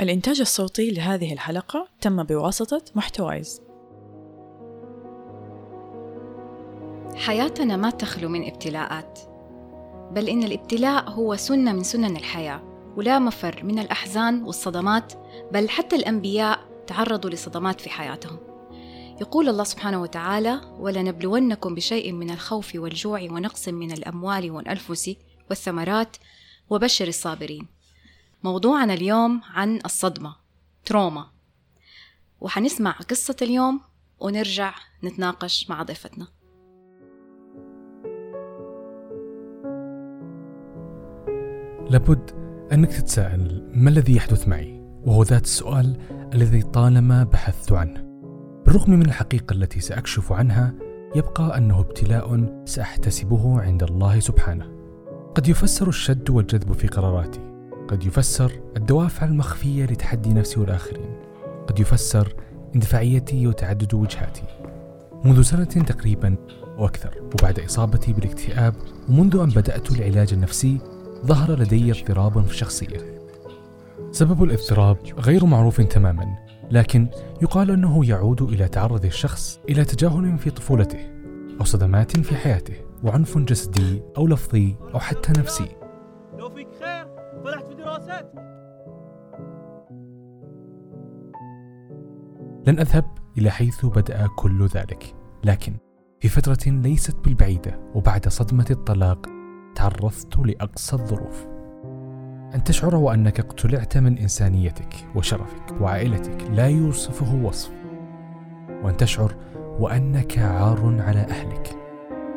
الإنتاج الصوتي لهذه الحلقة تم بواسطة محتوايز. حياتنا ما تخلو من ابتلاءات بل إن الابتلاء هو سنة من سنن الحياة ولا مفر من الأحزان والصدمات بل حتى الأنبياء تعرضوا لصدمات في حياتهم. يقول الله سبحانه وتعالى ولنبلونكم بشيء من الخوف والجوع ونقص من الأموال والأنفس والثمرات وبشر الصابرين. موضوعنا اليوم عن الصدمة تروما. وحنسمع قصة اليوم ونرجع نتناقش مع ضيفتنا. لابد أنك تتساءل ما الذي يحدث معي؟ وهو ذات السؤال الذي طالما بحثت عنه. بالرغم من الحقيقة التي سأكشف عنها يبقى أنه ابتلاء سأحتسبه عند الله سبحانه. قد يفسر الشد والجذب في قراراتي. قد يفسر الدوافع المخفية لتحدي نفسي والآخرين. قد يفسر اندفاعيتي وتعدد وجهاتي. منذ سنة تقريبا أو أكثر وبعد إصابتي بالاكتئاب ومنذ أن بدأت العلاج النفسي ظهر لدي اضطراب في الشخصية سبب الاضطراب غير معروف تماما لكن يقال أنه يعود إلى تعرض الشخص إلى تجاهل في طفولته أو صدمات في حياته وعنف جسدي أو لفظي أو حتى نفسي. لن أذهب إلى حيث بدأ كل ذلك لكن في فترة ليست بالبعيدة وبعد صدمة الطلاق تعرضت لأقصى الظروف. أن تشعر وأنك اقتلعت من إنسانيتك وشرفك وعائلتك لا يوصفه وصف. وأن تشعر وأنك عار على أهلك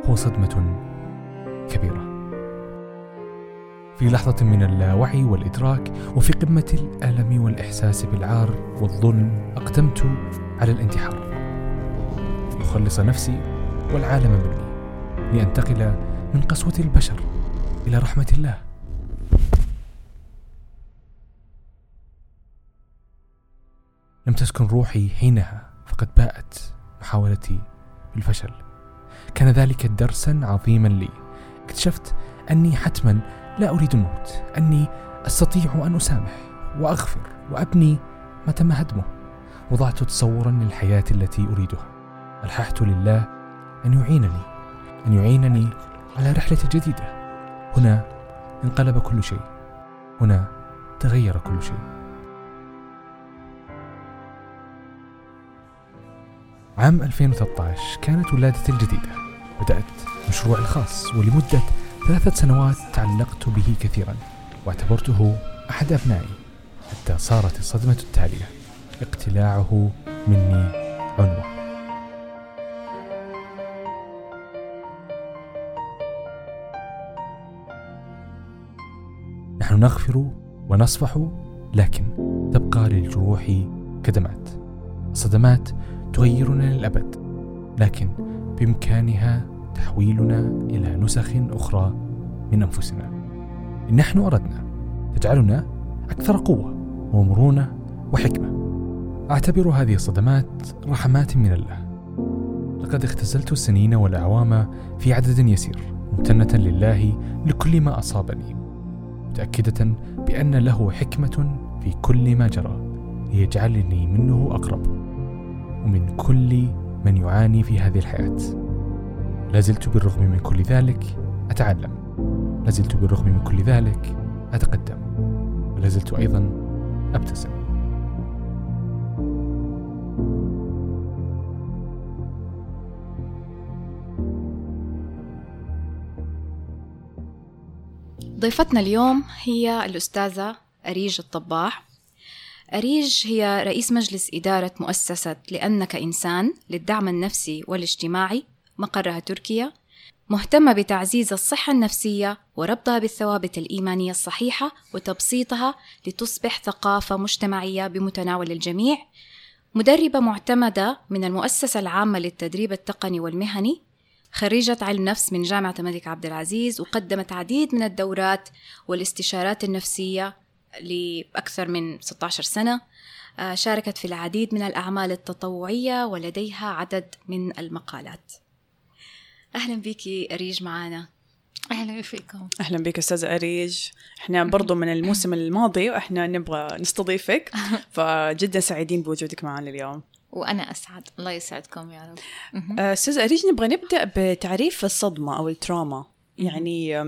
هو صدمة كبيرة. في لحظة من اللاوعي والإدراك وفي قمة الألم والإحساس بالعار والظلم أقدمت على الانتحار. لأخلص نفسي والعالم مني لأنتقل من قسوة البشر إلى رحمة الله. لم تسكن روحي حينها فقد باءت محاولتي بالفشل. كان ذلك درسا عظيما لي. اكتشفت أني حتما لا أريد الموت. أني أستطيع أن أسامح وأغفر وأبني ما تم هدمه. وضعت تصورا للحياة التي أريدها. ألححت لله أن يعينني أن يعينني على رحلة جديدة. هنا انقلب كل شيء. هنا تغير كل شيء. عام 2013 كانت ولادتي الجديدة. بدأت مشروعي الخاص ولمدة ثلاثة سنوات تعلقت به كثيرا واعتبرته أحد أبنائي حتى صارت الصدمة التالية. اقتلاعه مني عنوة نحن نغفر ونصفح لكن تبقى للجروح كدمات. الصدمات تغيرنا للأبد لكن بإمكانها تحويلنا إلى نسخ أخرى من أنفسنا. إن نحن أردنا تجعلنا أكثر قوة ومرونة وحكمة. أعتبر هذه الصدمات رحمات من الله. لقد اختزلت السنين والأعوام في عدد يسير ممتنة لله لكل ما أصابني متأكدة بأن له حكمة في كل ما جرى ليجعلني منه أقرب ومن كل من يعاني في هذه الحياة. لازلت بالرغم من كل ذلك أتعلم. لازلت بالرغم من كل ذلك أتقدم. ولازلت أيضا أبتسم. ضيفتنا اليوم هي الأستاذة أريج الطباح. أريج هي رئيس مجلس إدارة مؤسسة لأنك إنسان للدعم النفسي والاجتماعي مقرها تركيا مهتمة بتعزيز الصحة النفسية وربطها بالثوابت الإيمانية الصحيحة وتبسيطها لتصبح ثقافة مجتمعية بمتناول الجميع. مدربة معتمدة من المؤسسة العامة للتدريب التقني والمهني خريجة علم نفس من جامعة الملك عبد العزيز وقدمت عديد من الدورات والاستشارات النفسية لأكثر من 16 سنة. آه، شاركت في العديد من الأعمال التطوعية ولديها عدد من المقالات. أهلا بك أريج معنا أهلا فيكم. أهلا بك أستاذة أريج. إحنا برضو من الموسم الماضي وإحنا نبغى نستضيفك. فجدا سعيدين بوجودك معنا اليوم. وأنا أسعد. الله يسعدكم يا رب. آه، أستاذة أريج نبغى نبدأ بتعريف الصدمة أو التراما. يعني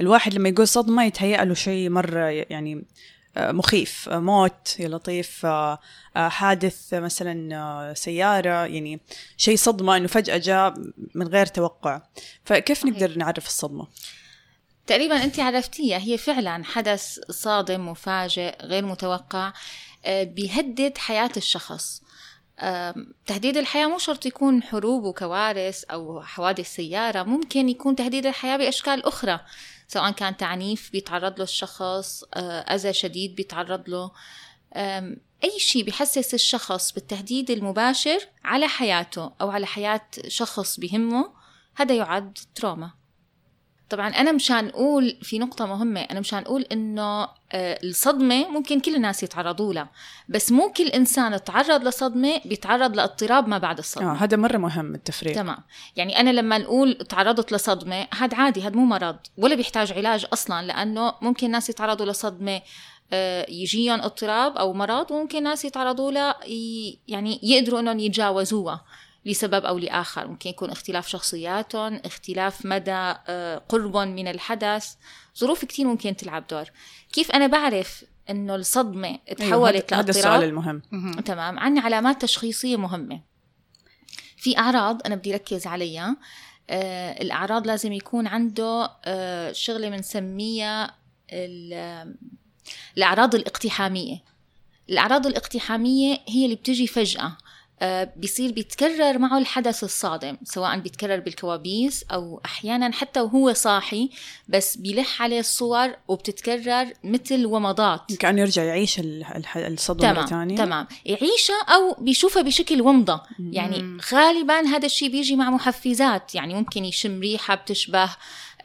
الواحد لما يقول صدمة يتهيأ له شيء مرة يعني مخيف آه، موت يا لطيف آه، آه، حادث آه، مثلا آه، سيارة يعني شيء صدمة إنه فجأة جاء من غير توقع. فكيف نقدر نعرف الصدمة؟ تقريبا أنت عرفتيها هي فعلا حدث صادم مفاجئ غير متوقع آه، بيهدد حياة الشخص. آم، تهديد الحياة مو شرط يكون حروب وكوارث أو حوادث سيارة ممكن يكون تهديد الحياة بأشكال أخرى. سواء كان تعنيف بيتعرض له الشخص آه، أذى شديد بيتعرض له. أي شيء بيحسس الشخص بالتهديد المباشر على حياته أو على حياة شخص بهمه هذا يعد تروما طبعا أنا مشان أقول في نقطة مهمة أنا مشان أقول إنه آه، الصدمة ممكن كل الناس يتعرضوا لها بس مو كل إنسان تعرض لصدمة بيتعرض لاضطراب ما بعد الصدمة. آه هذا مرة مهم التفريق. تمام. يعني أنا لما نقول تعرضت لصدمة هذا عادي هذا مو مرض ولا بيحتاج علاج أصلا لأنه ممكن ناس يتعرضوا لصدمة آه، يجيهم اضطراب أو مرض وممكن ناس يتعرضوا له يعني يقدروا إنهم يتجاوزوها. لسبب أو لآخر. ممكن يكون اختلاف شخصياتهم اختلاف مدى آه، قربهم من الحدث. ظروف كتير ممكن تلعب دور. كيف أنا بعرف إنه الصدمة تحولت هذا- هذا السؤال المهم. تمام. عندنا علامات تشخيصية مهمة. في أعراض أنا بدي ركز عليها. آه الأعراض لازم يكون عنده آه شغلة بنسميها ال- الأعراض الاقتحامية. الأعراض الاقتحامية هي اللي بتجي فجأة. آه، بيصير بيتكرر معه الحدث الصادم سواء بيتكرر بالكوابيس أو أحيانا حتى وهو صاحي بس بيلح عليه الصور وبتتكرر مثل ومضات. كأنه يرجع يعيش ال- الح- الصدمة مرة تمام ثانية. تمام. يعيشها أو بيشوفها بشكل ومضة. يعني غالبا هذا الشيء بيجي مع محفزات. يعني ممكن يشم ريحة بتشبه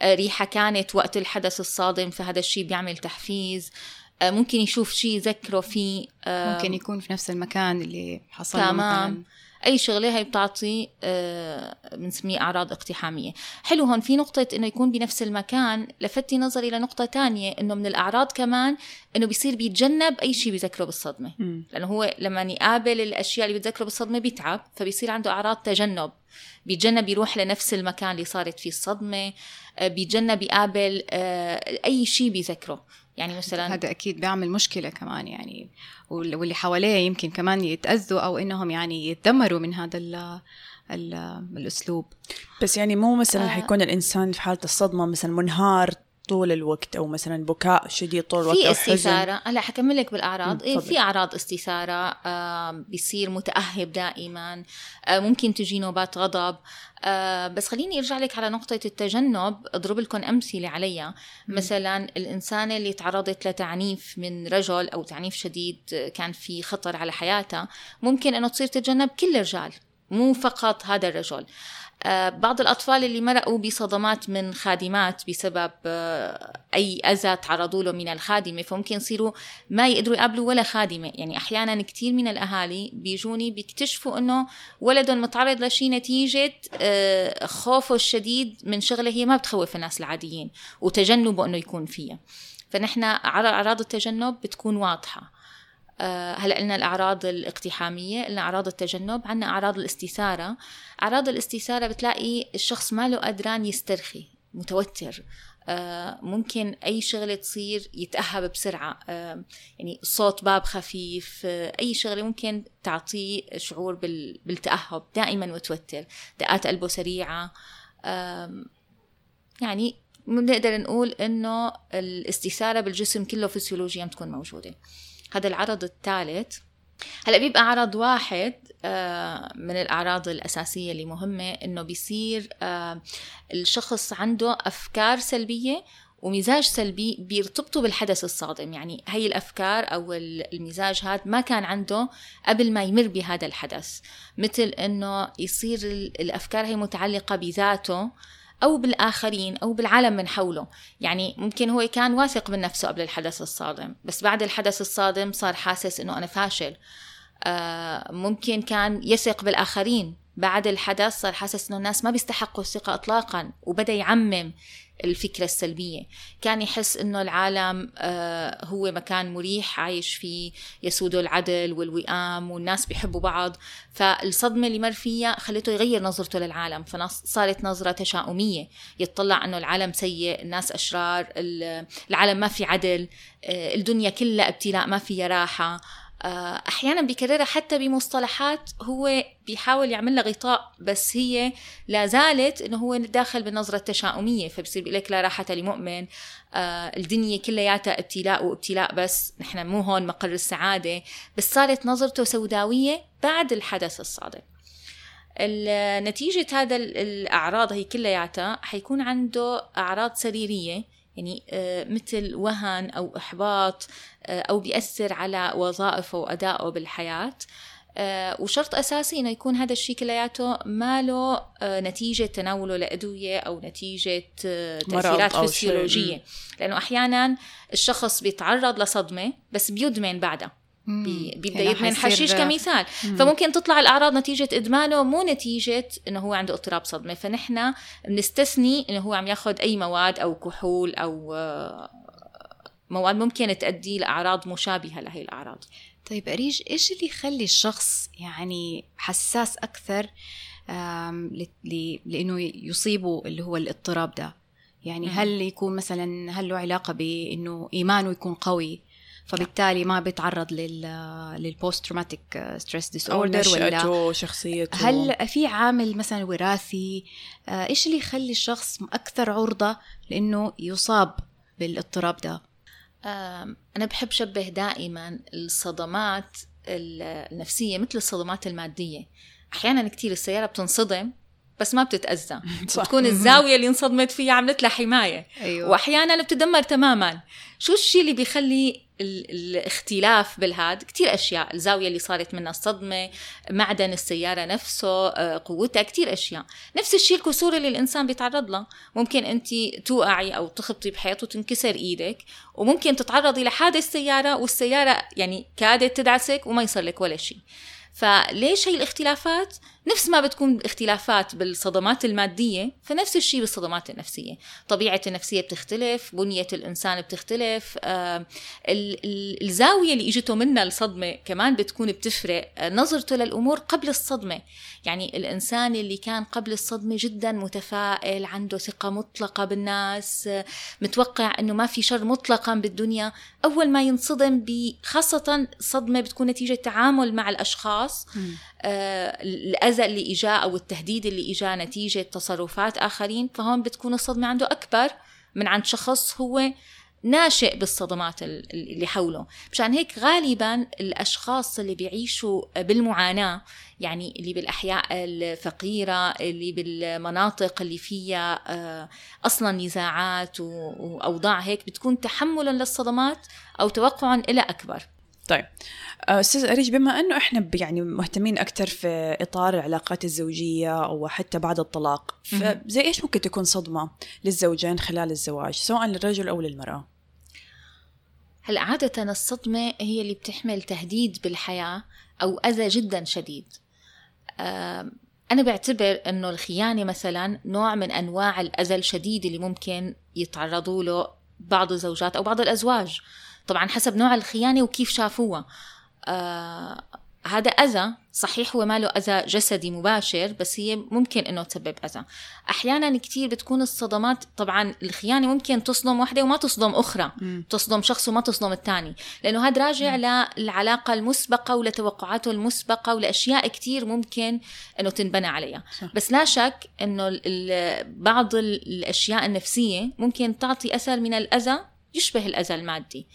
آه، ريحة كانت وقت الحدث الصادم فهذا الشيء بيعمل تحفيز. آه، ممكن يشوف شيء يذكره فيه آه، ممكن يكون في نفس المكان اللي حصل تمام. مثلا. أي شغلة هي بتعطي آه، بنسميه أعراض اقتحامية. حلو هون في نقطة إنه يكون بنفس المكان لفتي نظري لنقطة تانية إنه من الأعراض كمان إنه بيصير بيتجنب أي شيء بيذكره بالصدمة. لأنه هو لما يقابل الأشياء اللي بتذكره بالصدمة بيتعب فبيصير عنده أعراض تجنب. بيتجنب يروح لنفس المكان اللي صارت فيه الصدمة آه، بيتجنب يقابل آه، أي شيء بيذكره. يعني مثلا هذا أكيد بيعمل مشكلة كمان يعني وال- واللي حواليه يمكن كمان يتأذوا أو إنهم يعني يتدمروا من هذا ال ال الأسلوب بس يعني مو مثلا آه. حيكون الإنسان في حالة الصدمة مثلا منهار طول الوقت أو مثلا بكاء شديد طول الوقت في استثارة. هلأ حكمل لك بالأعراض. إيه. في أعراض استثارة آه بيصير متأهب دائما آه ممكن تجي نوبات غضب. آه بس خليني أرجع لك على نقطة التجنب. اضرب لكم أمثلة عليها. مثلا الانسانة اللي تعرضت لتعنيف من رجل أو تعنيف شديد آه، كان في خطر على حياتها ممكن أنه تصير تتجنب كل الرجال مو فقط هذا الرجل. بعض الأطفال اللي مرقوا بصدمات من خادمات بسبب آه، أي أذى تعرضوا له من الخادمة فممكن يصيروا ما يقدروا يقابلوا ولا خادمة. يعني أحيانا كثير من الأهالي بيجوني بيكتشفوا أنه ولدهم متعرض لشيء نتيجة آه، خوفه الشديد من شغلة هي ما بتخوف الناس العاديين وتجنبه أنه يكون فيها. فنحن أعرا- أعراض التجنب بتكون واضحة. آه، هلا قلنا الأعراض الاقتحامية قلنا أعراض التجنب عندنا أعراض الاستثارة. أعراض الاستثارة بتلاقي الشخص ما له قدران يسترخي متوتر. آه، ممكن أي شغلة تصير يتأهب بسرعة. آه، يعني صوت باب خفيف آه، أي شغلة ممكن تعطيه شعور بال- بالتأهب دائما متوتر دقات قلبه سريعة. آم، يعني بنقدر نقول إنه الاستثارة بالجسم كله فسيولوجيا بتكون موجودة. هذا العرض الثالث. هلا بيبقى عرض واحد آه، من الأعراض الأساسية اللي مهمة إنه بيصير آه، الشخص عنده أفكار سلبية ومزاج سلبي بيرتبطوا بالحدث الصادم. يعني هي الأفكار أو ال- المزاج هذا ما كان عنده قبل ما يمر بهذا الحدث. مثل إنه يصير ال- الأفكار هي متعلقة بذاته أو بالآخرين أو بالعالم من حوله. يعني ممكن هو كان واثق من نفسه قبل الحدث الصادم بس بعد الحدث الصادم صار حاسس إنه أنا فاشل. آه، ممكن كان يثق بالآخرين. بعد الحدث صار حاسس إنه الناس ما بيستحقوا الثقة اطلاقا وبدأ يعمم. الفكرة السلبية. كان يحس أنه العالم آه، هو مكان مريح عايش فيه يسوده العدل والوئام والناس بيحبوا بعض. فالصدمة اللي مر فيها خلته يغير نظرته للعالم. فصارت نظرة تشاؤمية. يطلع أنه العالم سيء الناس أشرار العالم ما في عدل آه، الدنيا كلها ابتلاء ما فيها راحة. آه، أحيانا بيكررها حتى بمصطلحات هو بيحاول يعمل لها غطاء بس هي لا زالت إنه هو داخل بالنظرة التشاؤمية فبصير بيقول لك لا راحة لمؤمن آه الدنيا كلياتها ابتلاء وابتلاء بس نحن مو هون مقر السعادة. بس صارت نظرته سوداوية بعد الحدث الصادم نتيجة هذا الأعراض هي كلياتها حيكون عنده أعراض سريرية يعني آه، مثل وهن أو إحباط آه، أو بيأثر على وظائفه وأدائه بالحياة. وشرط أساسي إنه يكون هذا الشيء كلياته ما له نتيجة تناوله لأدوية أو نتيجة تأثيرات فسيولوجية. لأنه أحيانا الشخص بيتعرض لصدمة بس بيدمن بعدها. بيبدأ يدمن حشيش كمثال. مم. فممكن تطلع الأعراض نتيجة إدمانه مو نتيجة إنه هو عنده اضطراب صدمة. فنحن بنستثني إنه هو عم ياخذ أي مواد أو كحول أو آه، مواد ممكن تؤدي لأعراض مشابهة لهي الأعراض. طيب أريج إيش اللي يخلي الشخص يعني حساس أكثر لإنه يصيبه اللي هو الاضطراب ده؟ يعني هل يكون مثلا هل له علاقة بإنه إيمانه يكون قوي فبالتالي ما بيتعرض لل لل post traumatic stress disorder ولا شخصيته هل في عامل مثلا وراثي؟ آه، إيش اللي يخلي الشخص أكثر عرضة لإنه يصاب بالاضطراب ده؟ أنا بحب أشبه دائما الصدمات النفسية مثل الصدمات المادية. أحيانا كثير السيارة بتنصدم بس ما بتتأذى. بتكون الزاوية اللي انصدمت فيها عملت لها حماية. أيوة. وأحيانا بتدمر تماما. شو الشيء اللي بيخلي الاختلاف بالهاد؟ كتير أشياء. الزاوية اللي صارت منها الصدمة معدن السيارة نفسه آه، قوتها كتير أشياء. نفس الشيء الكسور اللي الإنسان بيتعرض له. ممكن أنت توقعي أو تخبطي بحيط وتنكسر إيدك وممكن تتعرضي لحادث سيارة والسيارة يعني كادت تدعسك وما يصير لك ولا شيء فليش هي الاختلافات؟ نفس ما بتكون اختلافات بالصدمات المادية فنفس الشيء بالصدمات النفسية. طبيعة النفسية بتختلف بنية الإنسان بتختلف آه الزاوية اللي إجته منها الصدمة كمان بتكون بتفرق آه نظرته للأمور قبل الصدمة. يعني الإنسان اللي كان قبل الصدمة جدا متفائل عنده ثقة مطلقة بالناس آه متوقع أنه ما في شر مطلقا بالدنيا. أول ما ينصدم خاصة صدمة بتكون نتيجة تعامل مع الأشخاص. آه الأذى اللي إجاه أو التهديد اللي إجاه نتيجة تصرفات آخرين فهون بتكون الصدمة عنده أكبر من عند شخص هو ناشئ بالصدمات اللي حوله. مشان هيك غالبا الأشخاص اللي بيعيشوا بالمعاناة يعني اللي بالأحياء الفقيرة اللي بالمناطق اللي فيها آه، أصلا نزاعات وأوضاع هيك بتكون تحملا للصدمات أو توقعا إلى أكبر. طيب. آه، أستاذ أريج بما أنه إحنا يعني مهتمين أكثر في إطار العلاقات الزوجية أو حتى بعد الطلاق فزي إيش ممكن تكون صدمة للزوجين خلال الزواج سواء للرجل أو للمرأة؟ هلا عادة الصدمة هي اللي بتحمل تهديد بالحياة أو أذى جدا شديد؟ أنا بعتبر أنه الخيانة مثلا نوع من أنواع الأذى الشديد اللي ممكن يتعرضوا له بعض الزوجات أو بعض الأزواج. طبعا حسب نوع الخيانة وكيف شافوها آه هذا أذى صحيح هو ما له أذى جسدي مباشر بس هي ممكن إنه تسبب أذى أحيانا كتير بتكون الصدمات طبعا الخيانة ممكن تصدم واحدة وما تصدم أخرى م. تصدم شخص وما تصدم الثاني لأنه هذا راجع م. للعلاقة المسبقة ولتوقعاته المسبقة ولأشياء كتير ممكن إنه تنبنى عليها صح. بس لا شك إنه بعض الأشياء النفسية ممكن تعطي أثر من الأذى يشبه الأذى المادي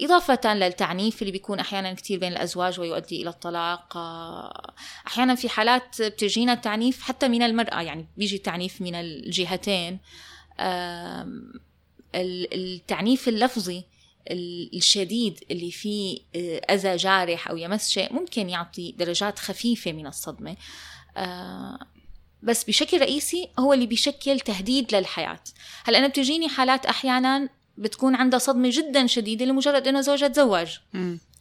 إضافة للتعنيف اللي بيكون أحيانا كثير بين الأزواج ويؤدي إلى الطلاق آه، أحيانا في حالات بتجينا التعنيف حتى من المرأة يعني بيجي التعنيف من الجهتين التعنيف اللفظي الشديد اللي فيه آه، أذى جارح أو يمس شيء ممكن يعطي درجات خفيفة من الصدمة آه، بس بشكل رئيسي هو اللي بيشكل تهديد للحياة. هلأ أنا بتجيني حالات أحيانا بتكون عندها صدمة جدا شديدة لمجرد إنه زوجها تزوج.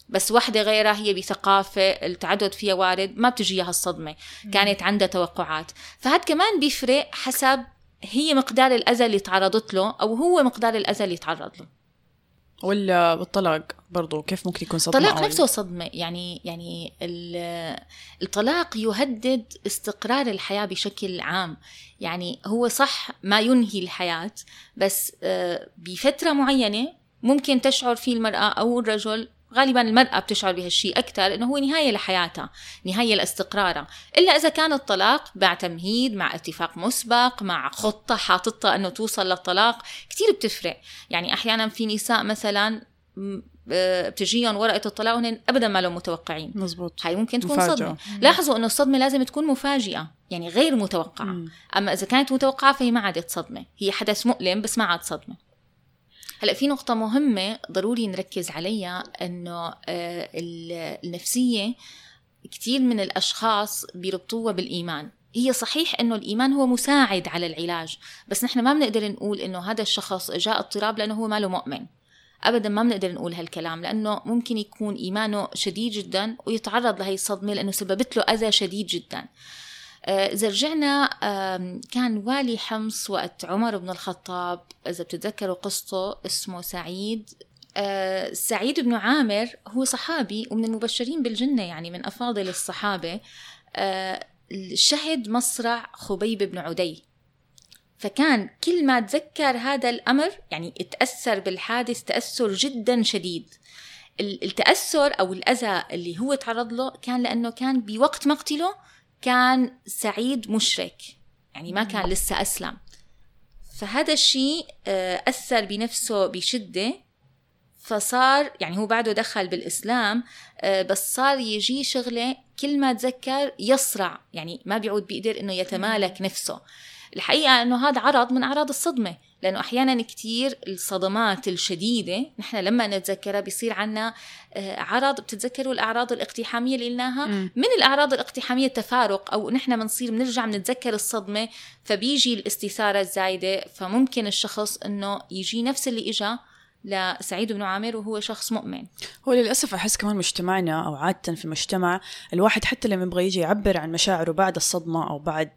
بس وحدة غيرها هي بثقافة التعدد فيها وارد ما بتجيها الصدمة. كانت عندها توقعات. فهذا كمان بيفرق حسب هي مقدار الأذى اللي تعرضت له أو هو مقدار الأذى اللي تعرض له. ولا بالطلاق؟ برضو كيف ممكن يكون صدمة الطلاق نفسه صدمة. يعني يعني ال- الطلاق يهدد استقرار الحياة بشكل عام. يعني هو صح ما ينهي الحياة بس آه، بفترة معينة ممكن تشعر فيه المرأة أو الرجل غالبا المرأة بتشعر بهالشيء أكثر إنه هو نهاية لحياتها نهاية لاستقرارها. إلا إذا كان الطلاق مع تمهيد مع اتفاق مسبق مع خطة حاططها إنه توصل للطلاق كتير بتفرق. يعني أحيانا في نساء مثلا بتجيهم ورقة الطلاق وهن أبدا ما لهم متوقعين. مزبوط. هاي ممكن تكون مفاجأة. صدمة. لاحظوا إنه الصدمة لازم تكون مفاجئة يعني غير متوقعة. مم. أما إذا كانت متوقعة فهي ما عادت صدمة. هي حدث مؤلم بس ما عاد صدمة. هلأ في نقطة مهمة ضروري نركز عليها إنه آه، ال- النفسية كثير من الأشخاص بيربطوها بالإيمان. هي صحيح إنه الإيمان هو مساعد على العلاج بس نحن ما بنقدر نقول إنه هذا الشخص جاء اضطراب لأنه هو ما له مؤمن. ابدا ما بنقدر نقول هالكلام لأنه ممكن يكون إيمانه شديد جدا ويتعرض لهي الصدمة لأنه سببت له أذى شديد جدا. آه، إذا رجعنا كان والي حمص وقت عمر بن الخطاب إذا بتتذكروا قصته اسمه سعيد. آه، سعيد بن عامر هو صحابي ومن المبشرين بالجنة يعني من أفاضل الصحابة. آه، شهد مصرع خبيب بن عدي. فكان كل ما تذكر هذا الأمر يعني اتأثر بالحادث تأثر جدا شديد. ال- التأثر أو الأذى اللي هو تعرض له كان لأنه كان بوقت مقتله كان سعيد مشرك يعني ما كان لسه أسلم. فهذا الشيء آه، أثر بنفسه بشدة. فصار يعني هو بعده دخل بالإسلام آه، بس صار يجي شغلة كل ما تذكر يصرع يعني ما بيعود بيقدر إنه يتمالك نفسه الحقيقة إنه هذا عرض من أعراض الصدمة لأنه أحيانا كتير الصدمات الشديدة نحن لما نتذكرها بيصير عنا آه، عرض بتتذكروا الأعراض الاقتحامية اللي قلناها. من الأعراض الاقتحامية التفارق أو نحن بنصير بنرجع بنتذكر الصدمة فبيجي الاستثارة الزايدة فممكن الشخص إنه يجي نفس اللي إجا لسعيد بن عامر وهو شخص مؤمن. هو للأسف أحس كمان مجتمعنا أو عادة في المجتمع الواحد حتى لما يبغى يجي يعبر عن مشاعره بعد الصدمة أو بعد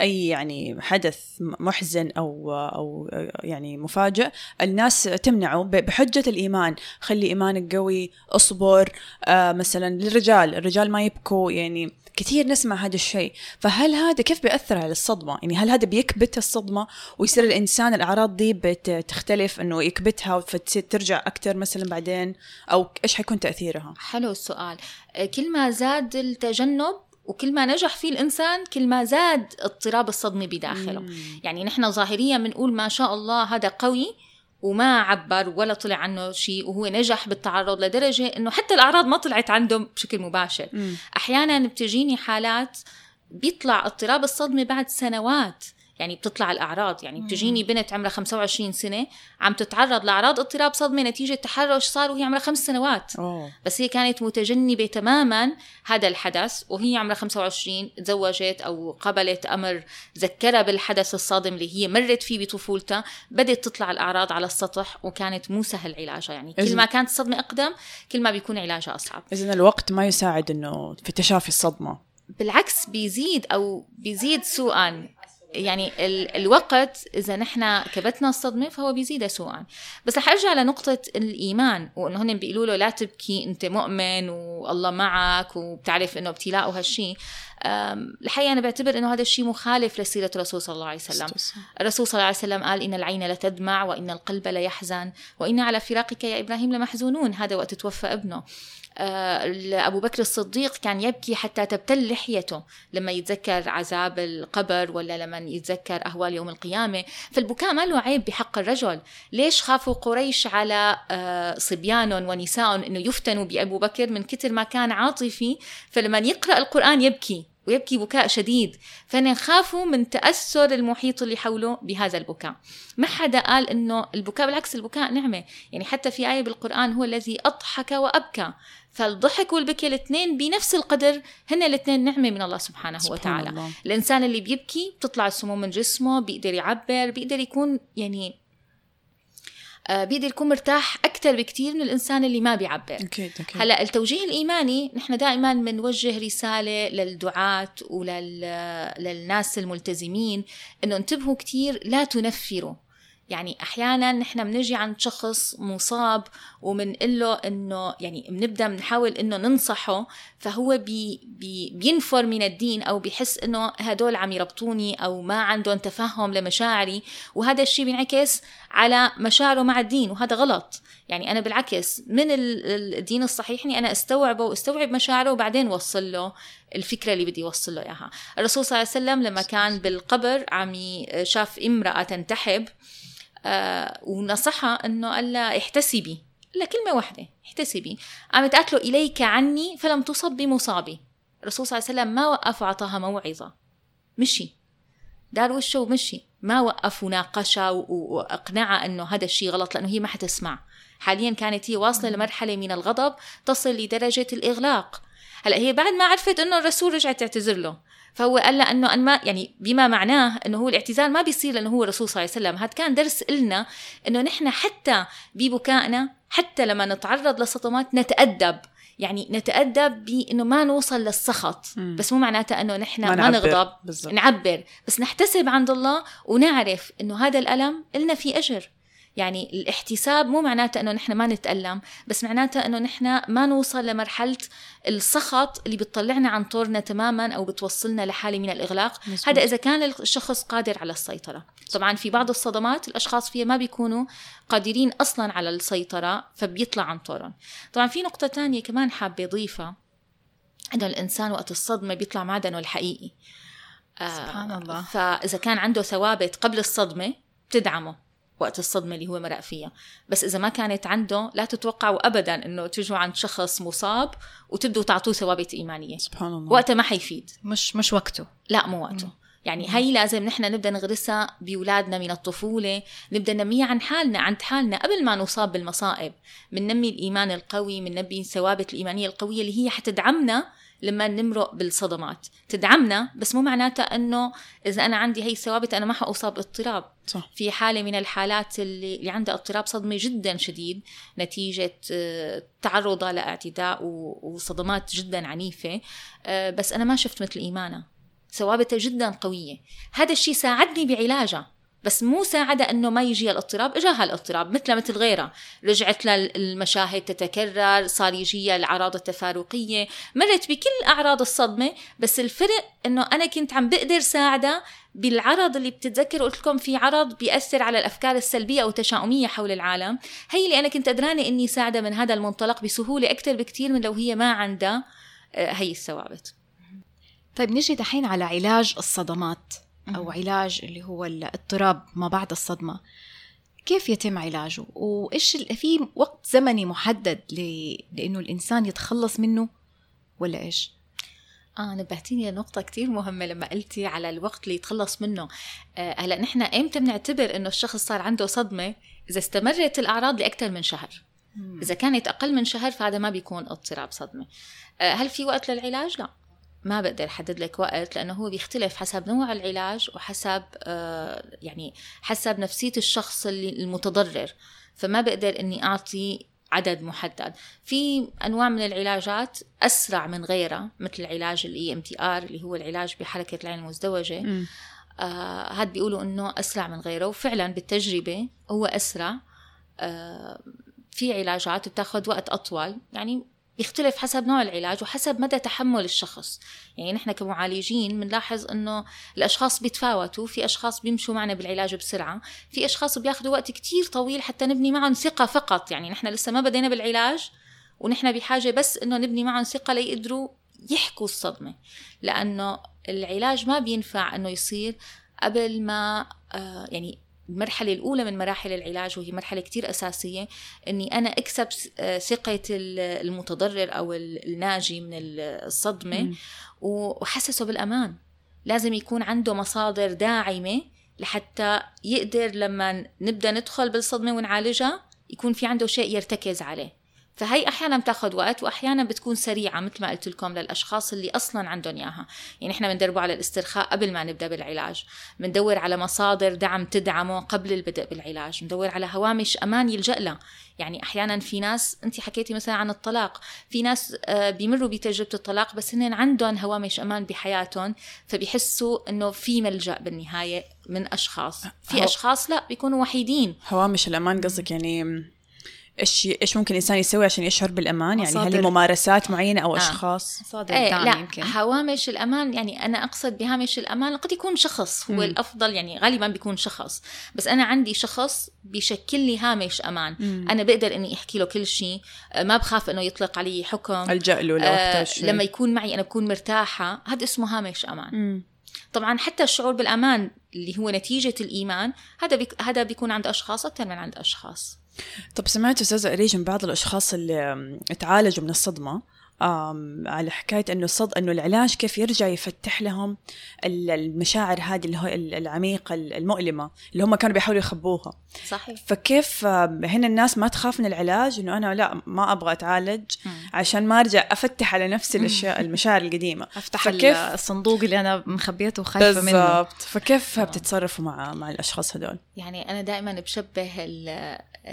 أي يعني حدث محزن أو أو يعني مفاجئ الناس تمنعه بحجة الإيمان. خلي إيمانك قوي اصبر آه مثلا للرجال الرجال ما يبكوا يعني كثير نسمع هذا الشيء. فهل هذا كيف بيأثر على الصدمة؟ يعني هل هذا بيكبت الصدمة ويصير الإنسان الأعراض دي بتختلف أنه يكبتها فتصير ترجع أكثر مثلا بعدين؟ أو إيش حيكون تأثيرها؟ حلو السؤال. كل ما زاد التجنب وكل ما نجح فيه الإنسان كل ما زاد اضطراب الصدمة بداخله. يعني نحن ظاهريا بنقول ما شاء الله هذا قوي وما عبر ولا طلع عنه شيء وهو نجح بالتعرض لدرجة إنه حتى الأعراض ما طلعت عنده بشكل مباشر مم. أحيانا بتجيني حالات بيطلع اضطراب الصدمة بعد سنوات يعني بتطلع الأعراض. يعني بتجيني بنت عمرها 25 سنة عم تتعرض لأعراض اضطراب صدمة نتيجة تحرش صار وهي عمرها خمس سنوات. أوه. بس هي كانت متجنبة تماما هذا الحدث وهي عمرها 25 تزوجت أو قبلت أمر ذكرها بالحدث الصادم اللي هي مرت فيه بطفولتها. بدات تطلع الأعراض على السطح وكانت مو سهل علاجها. يعني كل ما كانت الصدمة أقدم كل ما بيكون علاجها أصعب. إذن الوقت ما يساعد إنه في تشافي الصدمة. بالعكس بيزيد أو بيزيد سوءا. يعني ال الوقت إذا نحن كبتنا الصدمة فهو بيزيد سوءا. بس رح أرجع لنقطة الإيمان وإنه هن بيقولوا له لا تبكي أنت مؤمن والله معك وبتعرف إنه ابتلاء وهالشيء الحقيقة أنا بعتبر إنه هذا الشيء مخالف لسيره الرسول صلى الله عليه وسلم. الرسول صلى الله عليه وسلم قال إن العين لتدمع وإن القلب ليحزن وإن على فراقك يا إبراهيم لمحزونون. هذا وقت توفى ابنه. آه، أبو بكر الصديق كان يبكي حتى تبتل لحيته لما يتذكر عذاب القبر ولا لما يتذكر أهوال يوم القيامة. فالبكاء ما له عيب بحق الرجل. ليش خافوا قريش على آه، صبيانهم ونسائهم أنه يفتنوا بأبو بكر من كتر ما كان عاطفي؟ فلما يقرأ القرآن يبكي. ويبكي بكاء شديد. فهن خافوا من تأثر المحيط اللي حوله بهذا البكاء. ما حدا قال إنه البكاء بالعكس البكاء نعمة. يعني حتى في آية بالقرآن هو الذي أضحك وأبكى. فالضحك والبكي الاثنين بنفس القدر هن الاثنين نعمة من الله سبحانه سبحان وتعالى. الله. الإنسان اللي بيبكي بتطلع السموم من جسمه بيقدر يعبر بيقدر يكون يعني بيقدر يكون مرتاح أكثر بكثير من الإنسان اللي ما بيعبر. هلأ التوجيه الإيماني نحن دائما بنوجه رسالة للدعاة ولل للناس الملتزمين إنه انتبهوا كثير لا تنفروا. يعني أحيانا نحن بنجي عند شخص مصاب وبنقول له إنه يعني بنبدأ بنحاول إنه ننصحه فهو بي بي بينفر من الدين أو بيحس إنه هدول عم يربطوني أو ما عندهم تفهم لمشاعري وهذا الشيء بينعكس على مشاعره مع الدين وهذا غلط. يعني أنا بالعكس من ال- الدين الصحيح إني أنا أستوعبه وأستوعب مشاعره وبعدين وصل له الفكرة اللي بدي اوصل له إياها. الرسول صلى الله عليه وسلم لما كان بالقبر عم شاف امرأة تنتحب آه ونصحها إنه قال لها احتسبي. قال كلمة واحدة احتسبي. قامت قالت له إليك عني فلم تصب بمصابي. الرسول صلى الله عليه وسلم ما وقف وعطاها موعظة. مشي. دار وشه ومشي ما وقف وناقشها واقنعها إنه هذا الشيء غلط لأنه هي ما حتسمع. حاليا كانت هي واصلة لمرحلة من الغضب تصل لدرجة الإغلاق. هلا هي بعد ما عرفت إنه الرسول رجعت تعتذر له فهو قال لها إنه أن ما يعني بما معناه إنه هو الاعتذار ما بيصير لإنه هو الرسول صلى الله عليه وسلم هذا كان درس إلنا إنه نحن حتى ببكائنا حتى لما نتعرض لصدمات نتأدب يعني نتأدب بإنه ما نوصل للسخط مم. بس مو معناتها إنه نحن ما, نعبر. نغضب بالضبط نعبر بس نحتسب عند الله ونعرف إنه هذا الألم إلنا فيه أجر يعني الاحتساب مو معناته إنه نحن ما نتألم بس معناته إنه نحن ما نوصل لمرحلة السخط اللي بتطلعنا عن طورنا تماما أو بتوصلنا لحالة من الإغلاق. مزبوط. هذا إذا كان الشخص قادر على السيطرة. طبعا في بعض الصدمات الأشخاص فيها ما بيكونوا قادرين أصلا على السيطرة فبيطلع عن طورهم. طبعا في نقطة تانية كمان حابة أضيفها إنه الإنسان وقت الصدمة بيطلع معدنه الحقيقي. آه، سبحان الله. فإذا كان عنده ثوابت قبل الصدمة بتدعمه وقت الصدمة اللي هو مرق فيها. بس إذا ما كانت عنده لا تتوقعوا ابدا إنه تجوا عند شخص مصاب وتبدوا تعطوه ثوابت إيمانية. سبحان الله. وقتها ما حيفيد. مش مش وقته. لا مو وقته. يعني هي لازم نحن نبدأ نغرسها بأولادنا من الطفولة نبدأ ننميها عن حالنا عند حالنا قبل ما نصاب بالمصائب. بننمي الإيمان القوي بننمي الثوابت الإيمانية القوية اللي هي حتدعمنا لما نمرق بالصدمات. تدعمنا بس مو معناتها إنه إذا أنا عندي هي الثوابت أنا ما حأصاب اضطراب. صح. في حالة من الحالات اللي, اللي عندها اضطراب صدمة جدا شديد نتيجة آه، تعرضها لاعتداء وصدمات جدا عنيفة. آه، بس أنا ما شفت مثل إيمانها ثوابتها جدا قوية. هذا الشيء ساعدني بعلاجها بس مو ساعدها إنه ما يجي الاضطراب إجاها الاضطراب مثل مثل غيرها. رجعت للمشاهد تتكرر صار يجيها الأعراض التفارقيه مرت بكل أعراض الصدمة بس الفرق إنه أنا كنت عم بقدر ساعدها بالعرض اللي بتتذكر. قلت لكم في عرض بيأثر على الأفكار السلبية أو التشاؤمية حول العالم. هي اللي أنا كنت قدرانه إني ساعدها من هذا المنطلق بسهولة أكثر بكثير من لو هي ما عندها آه، هي الثوابت. طيب نجي دحين على علاج الصدمات. أو علاج اللي هو الاضطراب ما بعد الصدمة. كيف يتم علاجه؟ وإيش ال- في وقت زمني محدد ل... لإنه الإنسان يتخلص منه ولا إيش؟ آه نبهتيني لنقطة كتير مهمة لما قلتي على الوقت اللي يتخلص منه. آه هلأ نحن إمتى بنعتبر إنه الشخص صار عنده صدمة؟ إذا استمرت الأعراض لأكثر من شهر. إذا كانت أقل من شهر فهذا ما بيكون اضطراب صدمة. آه هل في وقت للعلاج؟ لا. ما بقدر أحدد لك وقت لأنه هو بيختلف حسب نوع العلاج وحسب آه يعني حسب نفسية الشخص اللي المتضرر. فما بقدر إني أعطي عدد محدد. في أنواع من العلاجات أسرع من غيرها مثل علاج ال EMDR اللي هو العلاج بحركة العين المزدوجة. مم. آه هاد بيقولوا إنه أسرع من غيره وفعلا بالتجربة هو أسرع. آه في علاجات بتاخذ وقت أطول. يعني بيختلف حسب نوع العلاج وحسب مدى تحمل الشخص. يعني نحن كمعالجين بنلاحظ إنه الأشخاص بيتفاوتوا في أشخاص بيمشوا معنا بالعلاج بسرعة في أشخاص بياخذوا وقت كتير طويل حتى نبني معهم ثقة فقط. يعني نحن لسه ما بدينا بالعلاج ونحن بحاجة بس إنه نبني معهم ثقة ليقدروا يحكوا الصدمة. لأنه العلاج ما بينفع إنه يصير قبل ما آه يعني المرحلة الأولى من مراحل العلاج وهي مرحلة كتير أساسية إني أنا أكسب آه، ثقة ال- المتضرر أو ال- الناجي من ال- الصدمة وحسسه بالأمان. لازم يكون عنده مصادر داعمة لحتى يقدر لما نبدأ ندخل بالصدمة ونعالجها يكون في عنده شيء يرتكز عليه. فهي أحيانا بتاخذ وقت وأحيانا بتكون سريعة مثل ما قلت لكم للأشخاص اللي أصلا عندهم إياها. يعني إحنا بندربه على الاسترخاء قبل ما نبدأ بالعلاج. بندور على مصادر دعم تدعمه قبل البدء بالعلاج. بندور على هوامش أمان يلجأ لها يعني أحيانا في ناس أنت حكيتي مثلا عن الطلاق. في ناس آه، بيمروا بتجربة الطلاق بس هن عندهم هوامش أمان بحياتهم فبيحسوا إنه في ملجأ بالنهاية من أشخاص. في أشخاص لا بيكونوا وحيدين. هوامش الأمان قصدك يعني إيش إيش ممكن الإنسان يسوي عشان يشعر بالأمان يعني هل. ممارسات معينة أو آه. أشخاص مصادر إيه دعم لا يمكن هوامش الأمان يعني أنا أقصد بهامش الأمان قد يكون شخص هو مم. الأفضل يعني غالبا بيكون شخص بس أنا عندي شخص بيشكل لي هامش أمان مم. أنا بقدر إني أحكي له كل شيء آه، ما بخاف إنه يطلق علي حكم الجا له لو آه. لما يكون معي أنا بكون مرتاحة هذا اسمه هامش أمان مم. طبعا حتى الشعور بالأمان اللي هو نتيجة الإيمان هذا بيك هذا بيكون عند أشخاص أكثر من عند أشخاص طب سمعت استاذة أريج من بعض الأشخاص اللي تعالجوا من الصدمة؟ على حكاية إنه الصد إنه العلاج كيف يرجع يفتح لهم ال- المشاعر هذه اللي هو ال- العميقة ال- المؤلمة اللي هم كانوا بيحاولوا يخبوها. صحيح. فكيف هنا الناس ما تخاف من العلاج؟ إنه أنا لا ما أبغى أتعالج مم. عشان ما أرجع أفتح على نفسي الأشياء المشاعر القديمة. أفتح فكيف- الصندوق اللي أنا مخبيته وخايفة منه. بالضبط. فكيف بتتصرفوا مع مع الأشخاص هذول يعني أنا دائما بشبه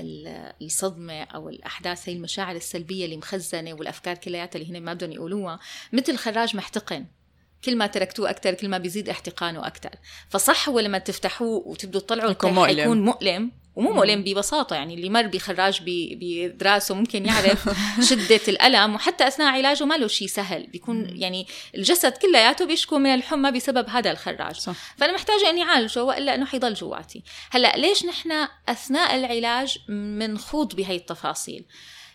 ال- ال- الصدمة أو الأحداث هي المشاعر السلبية اللي مخزنة والأفكار كلياتها اللي هن ما بدهم يقولوها. مثل خراج محتقن. كل ما تركتوه أكثر كل ما بيزيد احتقانه أكثر فصح هو لما تفتحوه وتبدوا تطلعوا يكون مؤلم. حيكون مؤلم. ومو مؤلم ببساطة يعني اللي مر بخراج بدراسه ممكن يعرف شدة الألم. وحتى أثناء علاجه ما له شيء سهل. بيكون يعني الجسد كلياته بيشكو من الحمى بسبب هذا الخراج. صح. فأنا محتاجة اني اعالجه وإلا إنه حيضل جواتي. هلأ ليش نحن أثناء العلاج منخوض بهي التفاصيل؟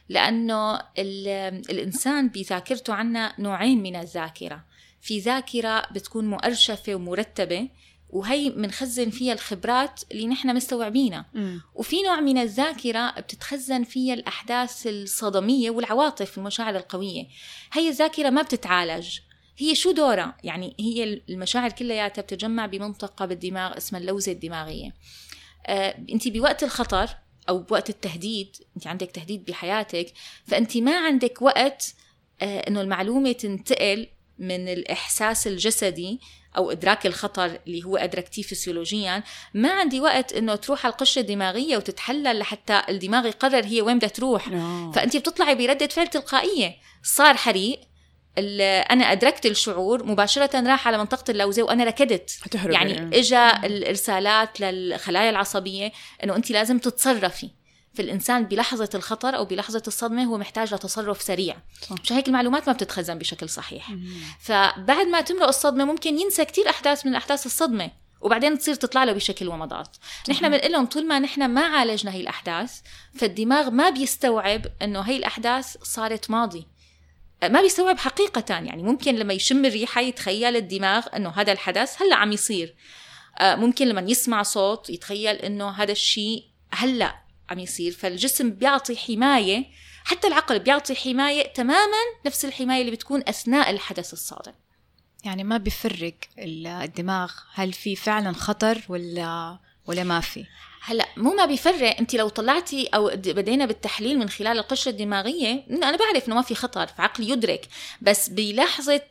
لأنه ال- الإنسان بذاكرته عنا نوعين من الذاكرة. في ذاكرة بتكون مؤرشفة ومرتبة وهي منخزن فيها الخبرات اللي نحن مستوعبينها. وفي نوع من الذاكرة بتتخزن فيها الأحداث الصدمية والعواطف والمشاعر القوية هي الذاكرة ما بتتعالج هي شو دورها؟ يعني هي المشاعر كلياتها بتتجمع بمنطقة بالدماغ اسمها اللوزة الدماغية آه، انت بوقت الخطر أو بوقت التهديد انت عندك تهديد بحياتك فانت ما عندك وقت آه، إنه المعلومة تنتقل من الإحساس الجسدي أو إدراك الخطر اللي هو أدركتيه فسيولوجيا. ما عندي وقت إنه تروح على القشرة الدماغية وتتحلل لحتى الدماغ يقرر هي وين بدها تروح. آه. فانت بتطلعي بردة فعل تلقائية. صار حريق. أنا أدركت الشعور. مباشرة راح على منطقة اللوزة وأنا ركضت هتهربي يعني. إجا الإرسالات للخلايا العصبية إنه انت لازم تتصرفي. فالانسان بلحظة الخطر أو بلحظة الصدمة هو محتاج لتصرف سريع. صح. مشان هيك المعلومات ما بتتخزن بشكل صحيح. فبعد ما تمرق الصدمة ممكن ينسى كتير أحداث من أحداث الصدمة وبعدين تصير تطلع له بشكل ومضات نحن بنقول لهم طول ما نحن ما عالجنا هي الأحداث فالدماغ ما بيستوعب إنه هي الأحداث صارت ماضي. ما بيستوعب حقيقة يعني ممكن لما يشم الريحة يتخيل الدماغ إنه هذا الحدث هلأ عم يصير. آه، ممكن لما يسمع صوت يتخيل إنه هذا الشيء هلأ عم يصير فالجسم بيعطي حماية حتى العقل بيعطي حماية تماما نفس الحماية اللي بتكون أثناء الحدث الصادم. يعني ما بيفرق ال- الدماغ هل في فعلا خطر ولا ولا ما في؟ هلأ مو ما بيفرق. انت لو طلعتي أو بدينا بالتحليل من خلال القشرة الدماغية أنا بعرف إنه ما في خطر فعقلي يدرك. بس بلحظة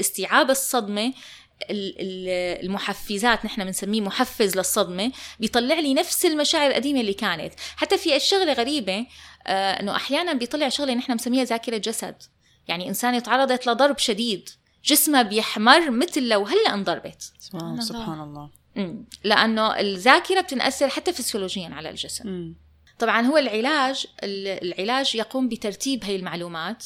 استيعاب الصدمة ال- ال- المحفزات نحن بنسميه محفز للصدمة بيطلع لي نفس المشاعر القديمة اللي كانت حتى في شغله غريبة آه إنه أحيانا بيطلع شغلة نحن بنسميها ذاكرة جسد يعني انسان تعرضت لضرب شديد جسمها بيحمر مثل لو هلأ انضربت سبحان الله. سبحان الله مم. لأنه الذاكرة بتنأثر حتى فسيولوجيا على الجسم مم. طبعا هو العلاج ال- العلاج يقوم بترتيب هي المعلومات.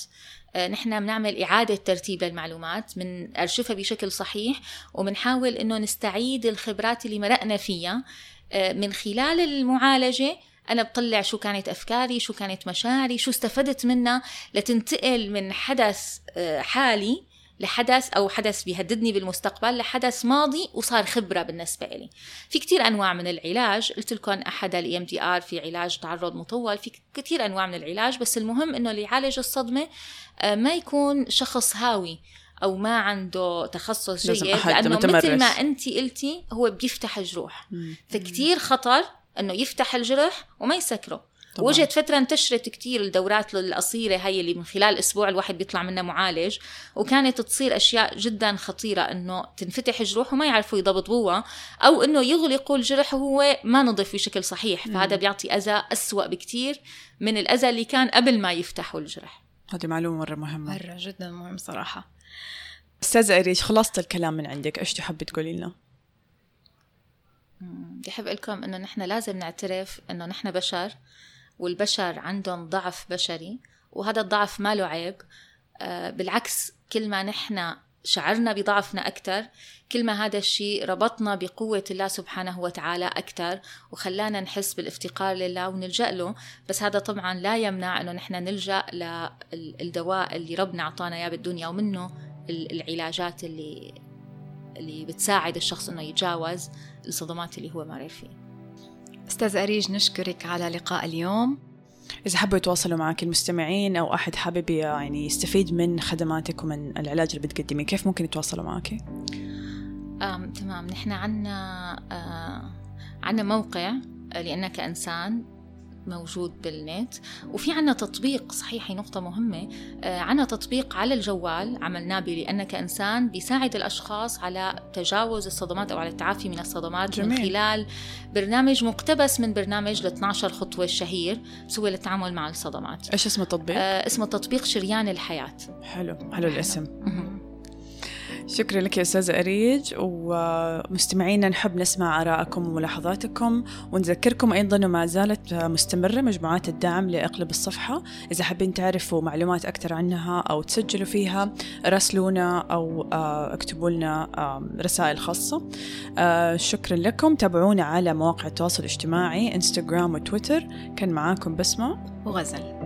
آه، نحن بنعمل إعادة ترتيب للمعلومات من أرشفها بشكل صحيح وبنحاول إنه نستعيد الخبرات اللي مرقنا فيها. آه، من خلال المعالجة أنا بطلع شو كانت أفكاري شو كانت مشاعري شو استفدت منها لتنتقل من حدث آه، حالي لحدث أو حدث بيهددني بالمستقبل لحدث ماضي وصار خبرة بالنسبة لي في كتير أنواع من العلاج قلت لكم أحد ال دي ار في علاج تعرض مطول في كتير أنواع من العلاج بس المهم إنه اللي يعالج الصدمة آه، ما يكون شخص هاوي أو ما عنده تخصص جيد لأنه متمرس. مثل ما أنت قلتي هو بيفتح الجروح. فكتير خطر إنه يفتح الجرح وما يسكره طبعاً. وجت فترة انتشرت كتير الدورات القصيرة هي اللي من خلال أسبوع الواحد بيطلع منها معالج وكانت تصير أشياء جدا خطيرة إنه تنفتح جروح وما يعرفوا يضبطوها أو إنه يغلقوا الجرح وهو ما نظف بشكل صحيح فهذا بيعطي أذى أسوأ بكتير من الأذى اللي كان قبل ما يفتحوا الجرح هذه معلومة مرة مهمة مرة جدا مهم صراحة أستاذة أريج خلصت الكلام من عندك إيش تحبي تقولي لنا؟ بدي أحب لكم إنه نحن لازم نعترف إنه نحن بشر والبشر عندهم ضعف بشري وهذا الضعف ما له عيب. آه، بالعكس كل ما نحن شعرنا بضعفنا أكثر كل ما هذا الشيء ربطنا بقوة الله سبحانه وتعالى أكثر وخلانا نحس بالافتقار لله ونلجأ له. بس هذا طبعا لا يمنع أنه نحن نلجأ للدواء اللي ربنا أعطانا إياه بالدنيا ومنه العلاجات اللي اللي بتساعد الشخص إنه يتجاوز الصدمات اللي هو مر فيه. أستاذ أريج نشكرك على لقاء اليوم إذا حبوا يتواصلوا معك المستمعين أو أحد حابب يعني يستفيد من خدماتك ومن العلاج اللي بتقدميه كيف ممكن يتواصلوا معك؟ آم تمام نحن عنا آه عنا موقع لأنك إنسان موجود بالنت. وفي عنا تطبيق صحيح نقطة مهمة آه عنا تطبيق على الجوال عملناه لأنك إنسان بيساعد الأشخاص على تجاوز الصدمات أو على التعافي من الصدمات جميل. من خلال برنامج مقتبس من برنامج ل 12 خطوة الشهير سوى للتعامل مع الصدمات. إيش اسم التطبيق؟ آه اسمه تطبيق شريان الحياة. حلو حلو الاسم. شكرا لك يا أستاذة أريج ومستمعينا نحب نسمع آراءكم وملاحظاتكم ونذكركم أيضا ما زالت مستمرة مجموعات الدعم لأقلب الصفحة. إذا حابين تعرفوا معلومات أكثر عنها أو تسجلوا فيها راسلونا أو آه، اكتبوا لنا رسائل خاصة. آه، شكرا لكم. تابعونا على مواقع التواصل الاجتماعي إنستغرام وتويتر. كان معاكم بسمة وغزل.